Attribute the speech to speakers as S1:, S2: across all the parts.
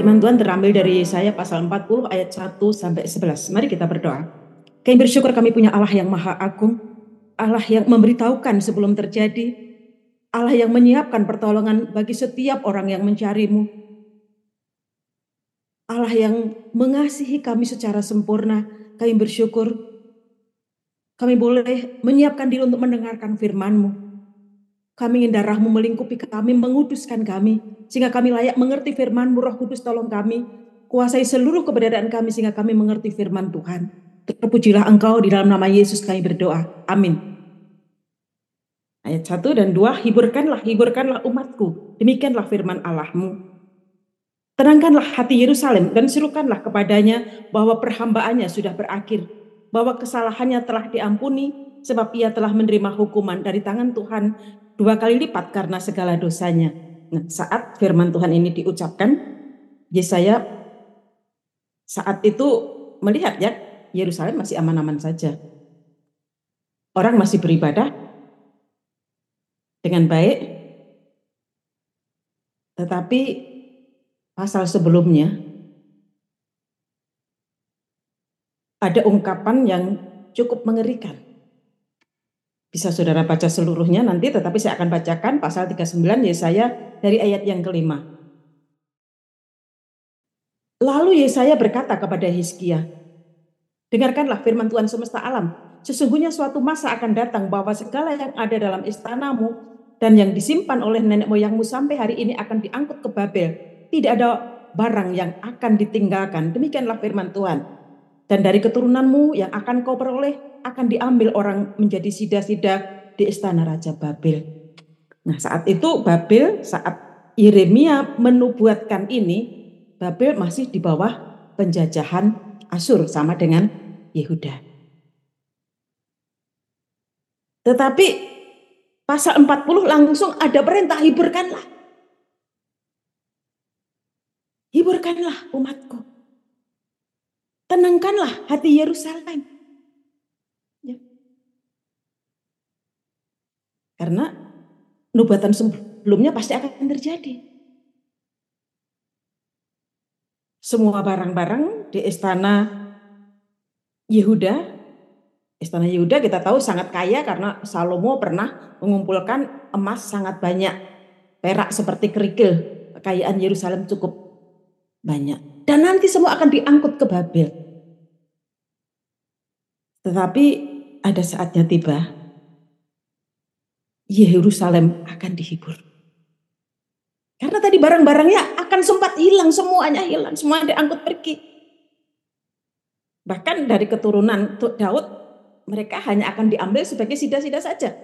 S1: Firman Tuhan terambil dari Yesaya pasal 40 ayat 1 sampai 11. Mari kita berdoa. Kami bersyukur kami punya Allah yang maha agung, Allah yang memberitahukan sebelum terjadi, Allah yang menyiapkan pertolongan bagi setiap orang yang mencarimu. Allah yang mengasihi kami secara sempurna. Kami bersyukur kami boleh menyiapkan diri untuk mendengarkan firman-Mu. Kami ingin darahmu melingkupi kami, menguduskan kami. Sehingga kami layak mengerti firmanmu, roh kudus tolong kami. Kuasai seluruh keberadaan kami sehingga kami mengerti firman Tuhan. Terpujilah engkau di dalam nama Yesus kami berdoa. Amin. Ayat 1 dan 2, hiburkanlah, hiburkanlah umatku. Demikianlah firman Allahmu. Tenangkanlah hati Yerusalem dan serukanlah kepadanya bahwa perhambaannya sudah berakhir. Bahwa kesalahannya telah diampuni sebab ia telah menerima hukuman dari tangan Tuhan dua kali lipat karena segala dosanya. Nah, saat firman Tuhan ini diucapkan, Yesaya saat itu melihat ya Yerusalem masih aman-aman saja. Orang masih beribadah dengan baik. Tetapi pasal sebelumnya ada ungkapan yang cukup mengerikan. Bisa saudara baca seluruhnya nanti, tetapi saya akan bacakan pasal 39 Yesaya dari ayat yang kelima. Lalu Yesaya berkata kepada Hizkia, Dengarkanlah firman Tuhan semesta alam. Sesungguhnya suatu masa akan datang bahwa segala yang ada dalam istanamu dan yang disimpan oleh nenek moyangmu sampai hari ini akan diangkut ke Babel. Tidak ada barang yang akan ditinggalkan. Demikianlah firman Tuhan. Dan dari keturunanmu yang akan kau peroleh akan diambil orang menjadi sida-sida di istana Raja Babel. Nah saat itu Babel, saat Yeremia menubuatkan ini, Babel masih di bawah penjajahan Asur sama dengan Yehuda. Tetapi pasal 40 langsung ada perintah hiburkanlah. Hiburkanlah umatku. Tenangkanlah hati Yerusalem. Karena nubatan sebelumnya pasti akan terjadi. Semua barang-barang di istana Yehuda, istana Yehuda kita tahu sangat kaya karena Salomo pernah mengumpulkan emas sangat banyak, perak seperti kerikil, kekayaan Yerusalem cukup banyak. Dan nanti semua akan diangkut ke Babel. Tetapi ada saatnya tiba Yerusalem akan dihibur. Karena tadi barang-barangnya akan sempat hilang, semuanya hilang, semua diangkut pergi. Bahkan dari keturunan Daud, mereka hanya akan diambil sebagai sida-sida saja.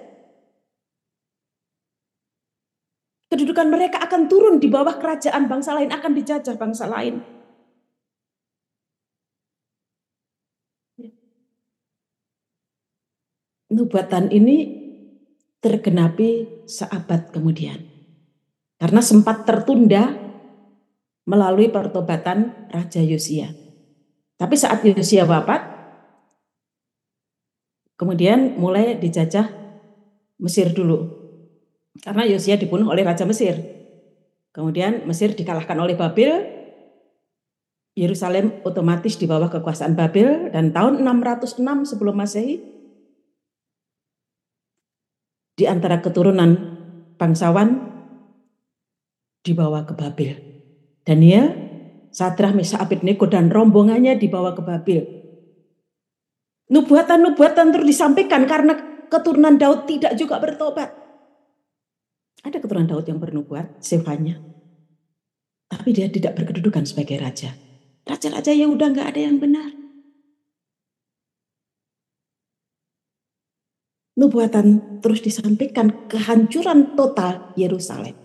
S1: Kedudukan mereka akan turun di bawah kerajaan bangsa lain, akan dijajah bangsa lain. Nubuatan ini tergenapi seabad kemudian. Karena sempat tertunda melalui pertobatan Raja Yosia. Tapi saat Yosia wafat, kemudian mulai dijajah Mesir dulu. Karena Yosia dibunuh oleh Raja Mesir. Kemudian Mesir dikalahkan oleh Babel, Yerusalem otomatis di bawah kekuasaan Babel dan tahun 606 sebelum Masehi di antara keturunan bangsawan dibawa ke Babel. Daniel, Sadrah, Mesa, Abednego dan rombongannya dibawa ke Babel. Nubuatan-nubuatan terus disampaikan karena keturunan Daud tidak juga bertobat. Ada keturunan Daud yang bernubuat, Sefanya. Tapi dia tidak berkedudukan sebagai raja. Raja-raja yang udah nggak ada yang benar. Nubuatan terus disampaikan kehancuran total Yerusalem.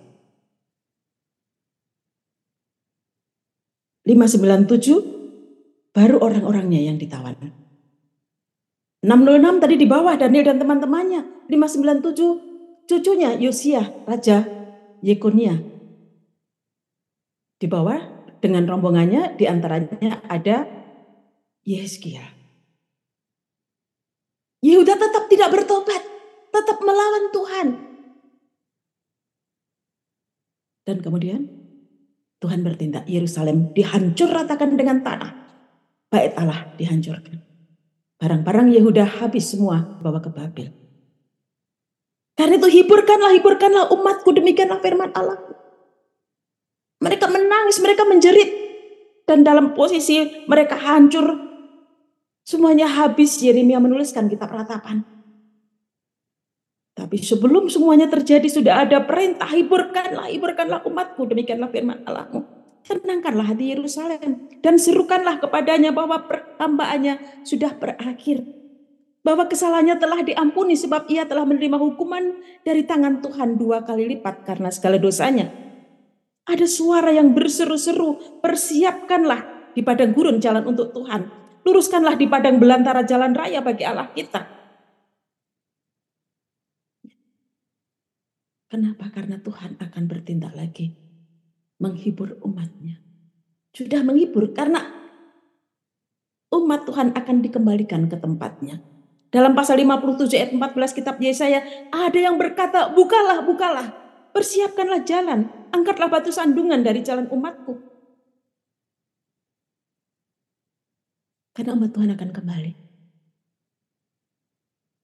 S1: 597 baru orang-orangnya yang ditawan. 606 tadi di bawah Daniel dan teman-temannya. 597 cucunya Yosia, Raja Yekonia. Di bawah dengan rombongannya di antaranya ada Yeskia. Yehuda tidak bertobat, tetap melawan Tuhan. Dan kemudian Tuhan bertindak, Yerusalem dihancur ratakan dengan tanah. Bait Allah dihancurkan. Barang-barang Yehuda habis semua bawa ke Babel. Karena itu hiburkanlah, hiburkanlah umatku, demikianlah firman Allah. Mereka menangis, mereka menjerit. Dan dalam posisi mereka hancur, semuanya habis. Yeremia menuliskan kitab ratapan. Tapi sebelum semuanya terjadi sudah ada perintah, hiburkanlah, hiburkanlah umatku, demikianlah firman Allahmu. Tenangkanlah hati Yerusalem dan serukanlah kepadanya bahwa perhambaannya sudah berakhir. Bahwa kesalahannya telah diampuni sebab ia telah menerima hukuman dari tangan Tuhan dua kali lipat karena segala dosanya. Ada suara yang berseru-seru, persiapkanlah di padang gurun jalan untuk Tuhan. Luruskanlah di padang belantara jalan raya bagi Allah kita. Kenapa? Karena Tuhan akan bertindak lagi. Menghibur umatnya. Sudah menghibur karena umat Tuhan akan dikembalikan ke tempatnya. Dalam pasal 57 ayat 14 kitab Yesaya ada yang berkata, bukalah, bukalah, persiapkanlah jalan, angkatlah batu sandungan dari jalan umatku. Karena umat Tuhan akan kembali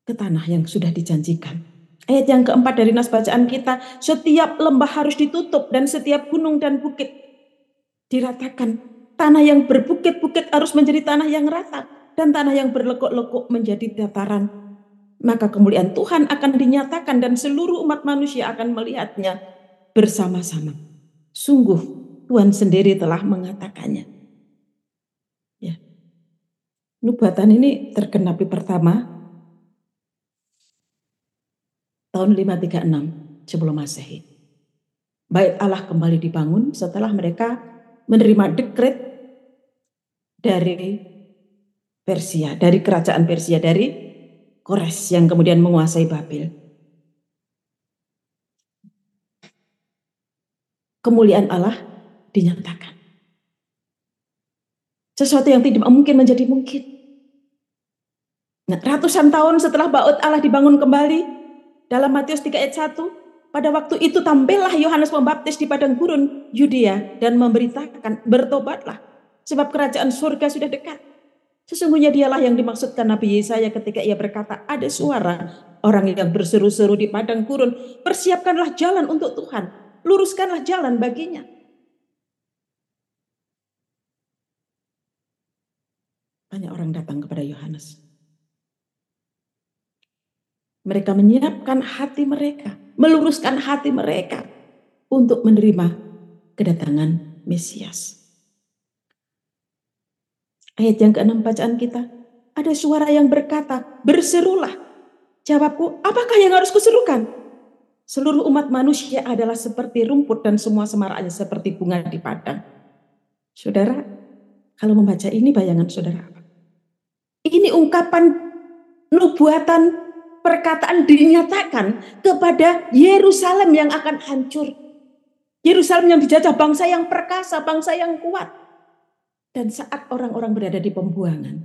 S1: ke tanah yang sudah dijanjikan. Ayat yang keempat dari nas bacaan kita, setiap lembah harus ditutup dan setiap gunung dan bukit diratakan. Tanah yang berbukit-bukit harus menjadi tanah yang rata dan tanah yang berlekuk-lekuk menjadi dataran. Maka kemuliaan Tuhan akan dinyatakan dan seluruh umat manusia akan melihatnya bersama-sama. Sungguh Tuhan sendiri telah mengatakannya. Ya. Nubuatan ini tergenapi pertama tahun 536 sebelum Masehi. Bait Allah kembali dibangun setelah mereka menerima dekret dari Persia, dari kerajaan Persia, dari Kores yang kemudian menguasai Babel. Kemuliaan Allah dinyatakan. Sesuatu yang tidak mungkin menjadi mungkin. Nah, ratusan tahun setelah Baut Allah dibangun kembali, dalam Matius 3 ayat 1, pada waktu itu tampillah Yohanes Pembaptis di padang gurun Yudea dan memberitakan, bertobatlah, sebab kerajaan surga sudah dekat. Sesungguhnya dialah yang dimaksudkan Nabi Yesaya ketika ia berkata, ada suara orang yang berseru-seru di padang gurun, persiapkanlah jalan untuk Tuhan, luruskanlah jalan baginya. Banyak orang datang kepada Yohanes. Mereka menyiapkan hati mereka, meluruskan hati mereka untuk menerima kedatangan Mesias. Ayat yang keenam bacaan kita, ada suara yang berkata, berserulah. Jawabku, apakah yang harus kuserukan? Seluruh umat manusia adalah seperti rumput dan semua semaraknya seperti bunga di padang. Saudara, kalau membaca ini bayangan saudara apa? Ini ungkapan nubuatan perkataan dinyatakan kepada Yerusalem yang akan hancur. Yerusalem yang dijajah bangsa yang perkasa, bangsa yang kuat. Dan saat orang-orang berada di pembuangan,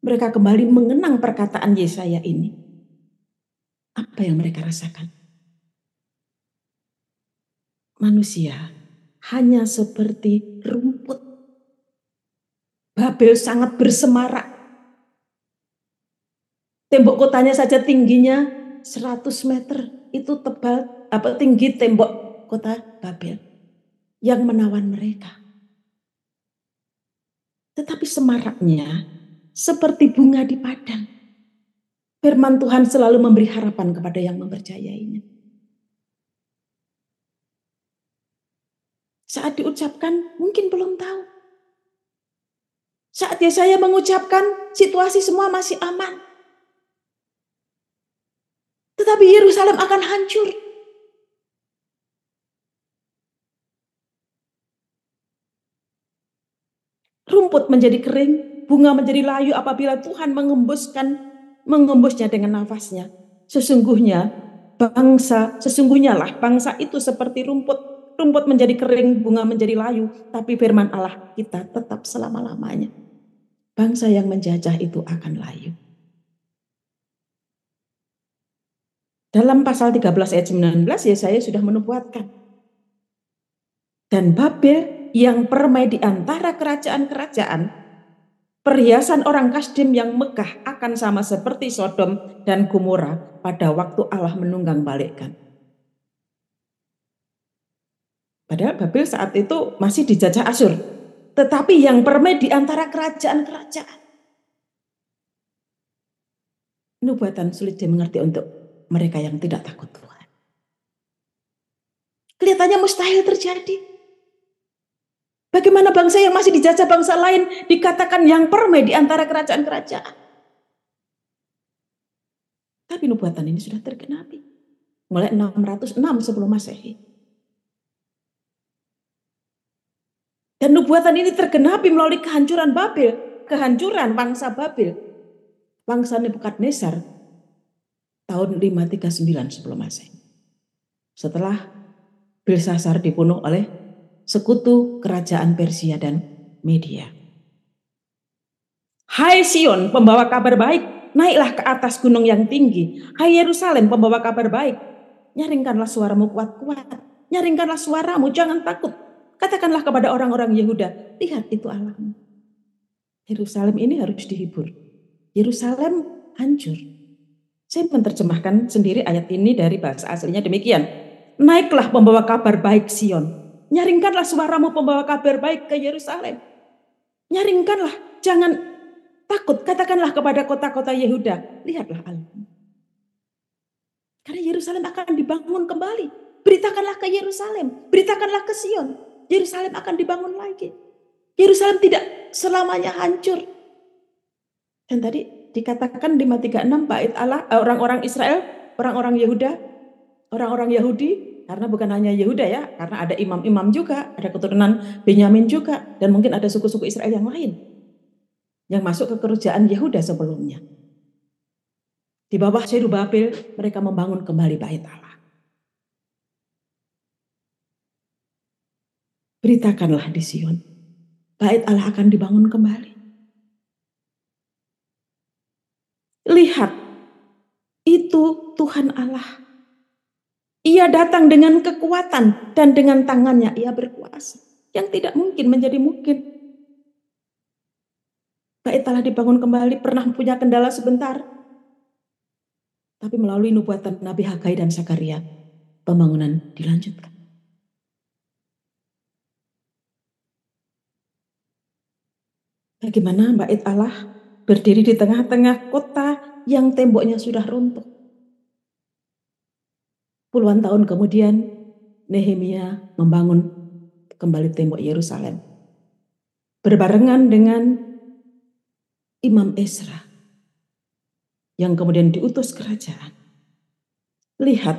S1: mereka kembali mengenang perkataan Yesaya ini. Apa yang mereka rasakan? Manusia hanya seperti rumput. Babel sangat bersemarak Tembok kotanya saja tingginya 100 meter. Itu tebal apa tinggi tembok kota Babel yang menawan mereka. Tetapi semaraknya seperti bunga di padang. Firman Tuhan selalu memberi harapan kepada yang mempercayainya. Saat diucapkan mungkin belum tahu. Saat saya mengucapkan situasi semua masih aman. Tetapi Yerusalem akan hancur. Rumput menjadi kering, bunga menjadi layu apabila Tuhan mengembuskan mengembusnya dengan nafasnya. Sesungguhnya bangsa, sesungguhnya lah bangsa itu seperti rumput. Rumput menjadi kering, bunga menjadi layu, tapi firman Allah kita tetap selama-lamanya. Bangsa yang menjajah itu akan layu. Dalam pasal 13 ayat 19 ya saya sudah menubuatkan. Dan Babel yang permai di antara kerajaan-kerajaan, perhiasan orang Kasdim yang megah akan sama seperti Sodom dan Gomora pada waktu Allah menunggang balikkan. Padahal Babel saat itu masih dijajah Asyur. Tetapi yang permai di antara kerajaan-kerajaan. Nubuatan sulit dimengerti untuk mereka yang tidak takut Tuhan. Kelihatannya mustahil terjadi. Bagaimana bangsa yang masih dijajah bangsa lain dikatakan yang permai di antara kerajaan-kerajaan. Tapi nubuatan ini sudah tergenapi. Mulai 606 sebelum masehi. Dan nubuatan ini tergenapi melalui kehancuran Babel. Kehancuran bangsa Babel. Bangsa Nebukadnezar tahun 539 sebelum masehi. Setelah Belsasar dibunuh oleh sekutu kerajaan Persia dan Media. Hai Sion, pembawa kabar baik, naiklah ke atas gunung yang tinggi. Hai Yerusalem, pembawa kabar baik, nyaringkanlah suaramu kuat-kuat. Nyaringkanlah suaramu, jangan takut. Katakanlah kepada orang-orang Yehuda, lihat itu alam. Yerusalem ini harus dihibur. Yerusalem hancur. Saya menerjemahkan sendiri ayat ini dari bahasa aslinya demikian. Naiklah pembawa kabar baik Sion, Nyaringkanlah suaramu pembawa kabar baik ke Yerusalem. Nyaringkanlah, jangan takut. Katakanlah kepada kota-kota Yehuda, lihatlah Allah. Karena Yerusalem akan dibangun kembali. Beritakanlah ke Yerusalem, beritakanlah ke Sion. Yerusalem akan dibangun lagi. Yerusalem tidak selamanya hancur. Dan tadi dikatakan di 536 bait Allah eh, orang-orang Israel, orang-orang Yehuda, orang-orang Yahudi karena bukan hanya Yehuda ya, karena ada imam-imam juga, ada keturunan Benyamin juga, dan mungkin ada suku-suku Israel yang lain yang masuk ke kerajaan Yehuda sebelumnya. Di bawah Babel mereka membangun kembali bait Allah. Beritakanlah di Sion, bait Allah akan dibangun kembali. Lihat, itu Tuhan Allah ia datang dengan kekuatan dan dengan tangannya ia berkuasa. Yang tidak mungkin menjadi mungkin. Bait telah dibangun kembali, pernah punya kendala sebentar. Tapi melalui nubuatan Nabi Hagai dan Sakaria, pembangunan dilanjutkan. Bagaimana bait Allah berdiri di tengah-tengah kota yang temboknya sudah runtuh. Puluhan tahun kemudian Nehemia membangun kembali tembok Yerusalem. Berbarengan dengan Imam Esra yang kemudian diutus kerajaan. Lihat,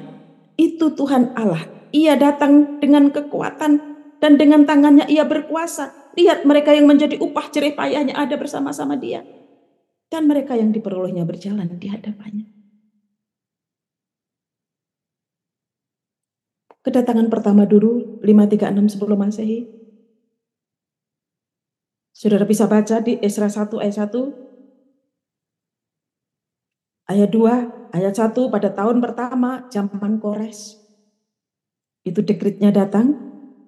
S1: itu Tuhan Allah. Ia datang dengan kekuatan dan dengan tangannya ia berkuasa. Lihat mereka yang menjadi upah jerih payahnya ada bersama-sama dia. Dan mereka yang diperolehnya berjalan di hadapannya. Kedatangan pertama dulu 536 sebelum Masehi. Saudara bisa baca di Esra 1 ayat 1. Ayat 2, ayat 1 pada tahun pertama zaman Kores. Itu dekritnya datang.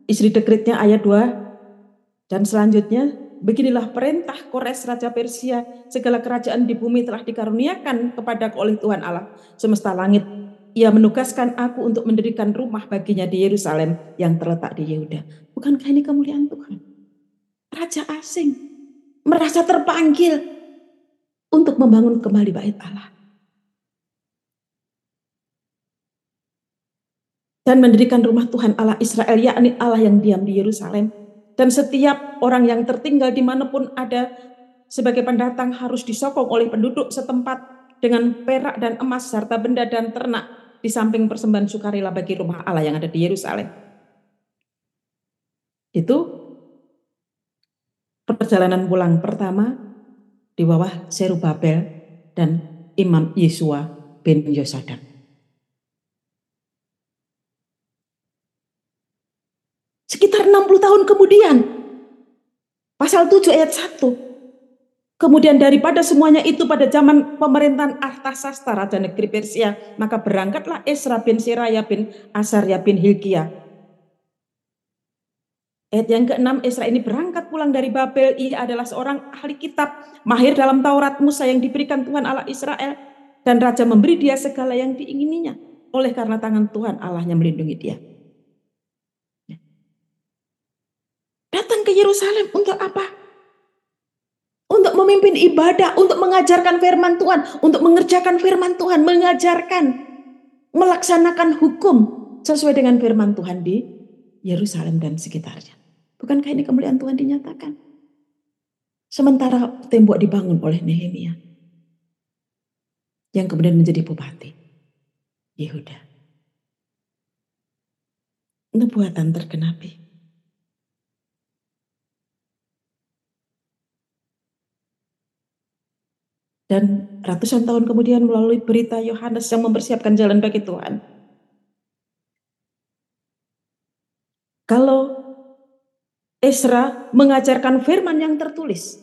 S1: Istri dekritnya ayat 2. Dan selanjutnya beginilah perintah Kores Raja Persia. Segala kerajaan di bumi telah dikaruniakan kepada oleh Tuhan Allah. Semesta langit ia menugaskan aku untuk mendirikan rumah baginya di Yerusalem yang terletak di Yehuda. Bukankah ini kemuliaan Tuhan? Raja asing merasa terpanggil untuk membangun kembali bait Allah. Dan mendirikan rumah Tuhan Allah Israel, yakni Allah yang diam di Yerusalem. Dan setiap orang yang tertinggal di mana pun ada sebagai pendatang harus disokong oleh penduduk setempat dengan perak dan emas serta benda dan ternak di samping persembahan sukarela bagi rumah Allah yang ada di Yerusalem. Itu perjalanan pulang pertama di bawah Serubabel dan Imam Yesua bin Yosadak. 60 tahun kemudian, pasal 7 ayat 1, Kemudian daripada semuanya itu pada zaman pemerintahan Artasasta Raja Negeri Persia, maka berangkatlah Esra bin Seraya bin Asarya bin Hilkiah Ayat yang ke-6, Esra ini berangkat pulang dari Babel. Ia adalah seorang ahli kitab, mahir dalam Taurat Musa yang diberikan Tuhan Allah Israel. Dan Raja memberi dia segala yang diingininya. Oleh karena tangan Tuhan Allahnya melindungi dia. Datang ke Yerusalem untuk apa? Untuk memimpin ibadah, untuk mengajarkan firman Tuhan, untuk mengerjakan firman Tuhan, mengajarkan, melaksanakan hukum sesuai dengan firman Tuhan di Yerusalem dan sekitarnya. Bukankah ini kemuliaan Tuhan dinyatakan? Sementara tembok dibangun oleh Nehemia yang kemudian menjadi bupati Yehuda. Nubuatan tergenapi. Dan ratusan tahun kemudian melalui berita Yohanes yang mempersiapkan jalan bagi Tuhan. Kalau Esra mengajarkan firman yang tertulis,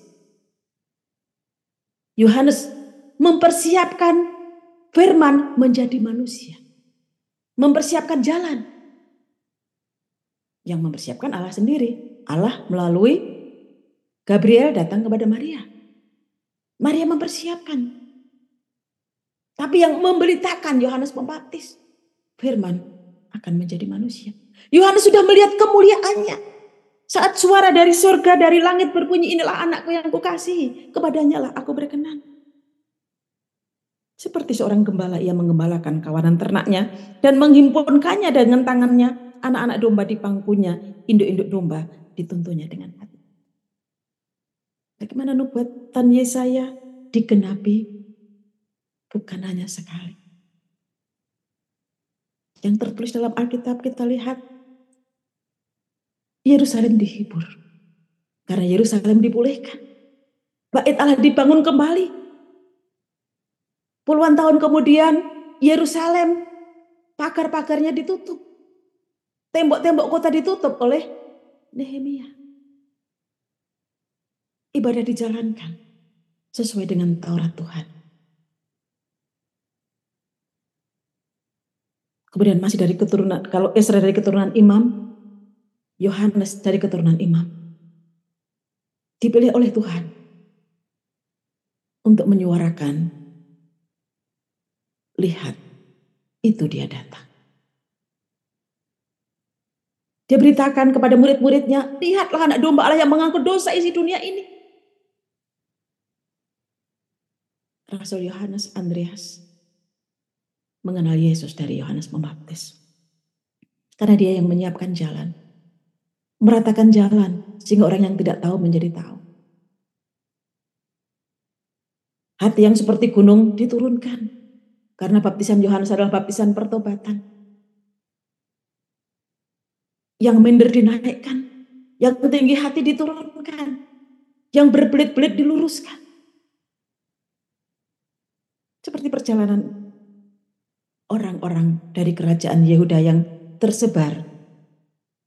S1: Yohanes mempersiapkan firman menjadi manusia. Mempersiapkan jalan. Yang mempersiapkan Allah sendiri. Allah melalui Gabriel datang kepada Maria. Maria mempersiapkan. Tapi yang memberitakan Yohanes Pembaptis, firman akan menjadi manusia. Yohanes sudah melihat kemuliaannya. Saat suara dari surga, dari langit berbunyi, inilah anakku yang kukasihi. Kepadanya lah aku berkenan. Seperti seorang gembala, ia mengembalakan kawanan ternaknya dan menghimpunkannya dengan tangannya. Anak-anak domba di pangkunya, induk-induk domba dituntunnya dengan hati. Bagaimana nubuatan Yesaya digenapi bukan hanya sekali. Yang tertulis dalam Alkitab kita lihat Yerusalem dihibur karena Yerusalem dipulihkan. Bait Allah dibangun kembali. Puluhan tahun kemudian Yerusalem pagar-pagarnya ditutup. Tembok-tembok kota ditutup oleh Nehemia ibadah dijalankan sesuai dengan Taurat Tuhan. Kemudian masih dari keturunan, kalau Esra dari keturunan imam, Yohanes dari keturunan imam. Dipilih oleh Tuhan untuk menyuarakan, lihat, itu dia datang. Dia beritakan kepada murid-muridnya, lihatlah anak domba Allah yang mengangkut dosa isi dunia ini. Rasul Yohanes Andreas mengenal Yesus dari Yohanes Pembaptis. Karena dia yang menyiapkan jalan, meratakan jalan sehingga orang yang tidak tahu menjadi tahu. Hati yang seperti gunung diturunkan karena baptisan Yohanes adalah baptisan pertobatan. Yang minder dinaikkan, yang tinggi hati diturunkan, yang berbelit-belit diluruskan. Seperti perjalanan orang-orang dari kerajaan Yehuda yang tersebar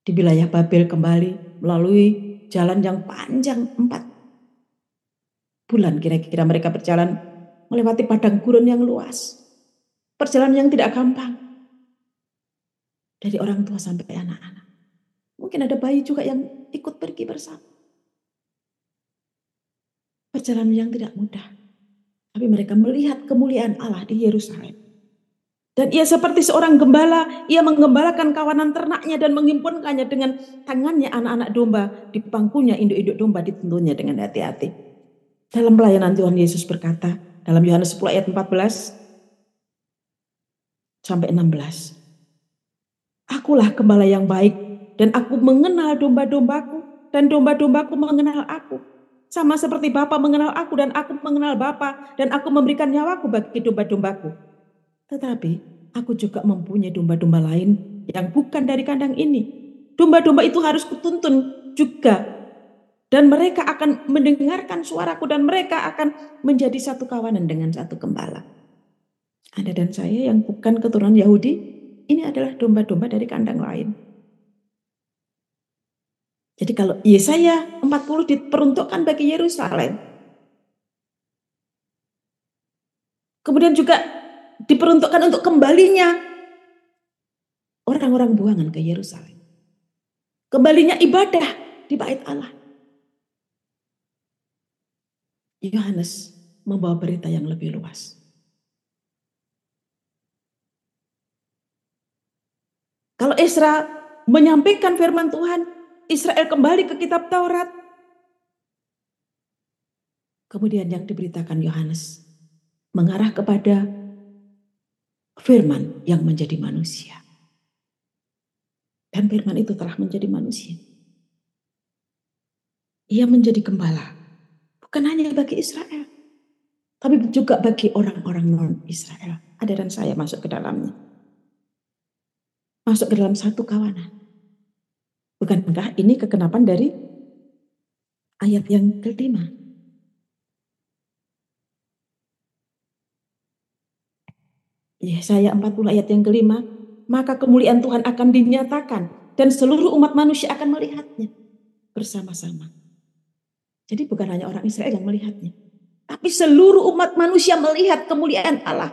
S1: di wilayah Babel kembali melalui jalan yang panjang empat bulan kira-kira mereka berjalan melewati padang gurun yang luas. Perjalanan yang tidak gampang. Dari orang tua sampai anak-anak. Mungkin ada bayi juga yang ikut pergi bersama. Perjalanan yang tidak mudah. Tapi mereka melihat kemuliaan Allah di Yerusalem. Dan ia seperti seorang gembala, ia menggembalakan kawanan ternaknya dan menghimpunkannya dengan tangannya anak-anak domba di pangkunya induk-induk domba dituntunnya dengan hati-hati. Dalam pelayanan Tuhan Yesus berkata dalam Yohanes 10 ayat 14 sampai 16. Akulah gembala yang baik dan aku mengenal domba-dombaku dan domba-dombaku mengenal aku. Sama seperti Bapa mengenal aku dan aku mengenal Bapa dan aku memberikan nyawaku bagi domba-dombaku. Tetapi aku juga mempunyai domba-domba lain yang bukan dari kandang ini. Domba-domba itu harus kutuntun juga. Dan mereka akan mendengarkan suaraku dan mereka akan menjadi satu kawanan dengan satu gembala. Anda dan saya yang bukan keturunan Yahudi, ini adalah domba-domba dari kandang lain. Jadi kalau Yesaya 40 diperuntukkan bagi Yerusalem. Kemudian juga diperuntukkan untuk kembalinya orang-orang buangan ke Yerusalem. Kembalinya ibadah di bait Allah. Yohanes membawa berita yang lebih luas. Kalau Isra menyampaikan firman Tuhan, Israel kembali ke kitab Taurat. Kemudian yang diberitakan Yohanes mengarah kepada firman yang menjadi manusia. Dan firman itu telah menjadi manusia. Ia menjadi gembala. Bukan hanya bagi Israel. Tapi juga bagi orang-orang non-Israel. Ada dan saya masuk ke dalamnya masuk ke dalam satu kawanan. Bukankah ini kekenapan dari ayat yang kelima? Yesaya 40 ayat yang kelima, maka kemuliaan Tuhan akan dinyatakan dan seluruh umat manusia akan melihatnya bersama-sama. Jadi bukan hanya orang Israel yang melihatnya, tapi seluruh umat manusia melihat kemuliaan Allah.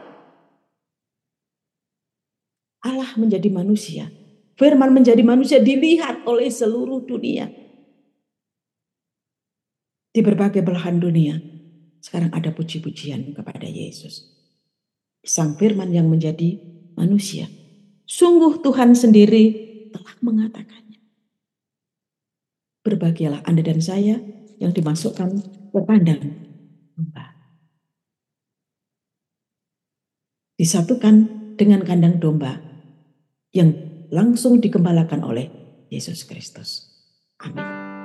S1: Allah menjadi manusia. Firman menjadi manusia dilihat oleh seluruh dunia. Di berbagai belahan dunia. Sekarang ada puji-pujian kepada Yesus. Sang firman yang menjadi manusia. Sungguh Tuhan sendiri telah mengatakannya. Berbahagialah Anda dan saya yang dimasukkan ke kandang domba. Disatukan dengan kandang domba yang langsung dikembalakan oleh Yesus Kristus. Amin.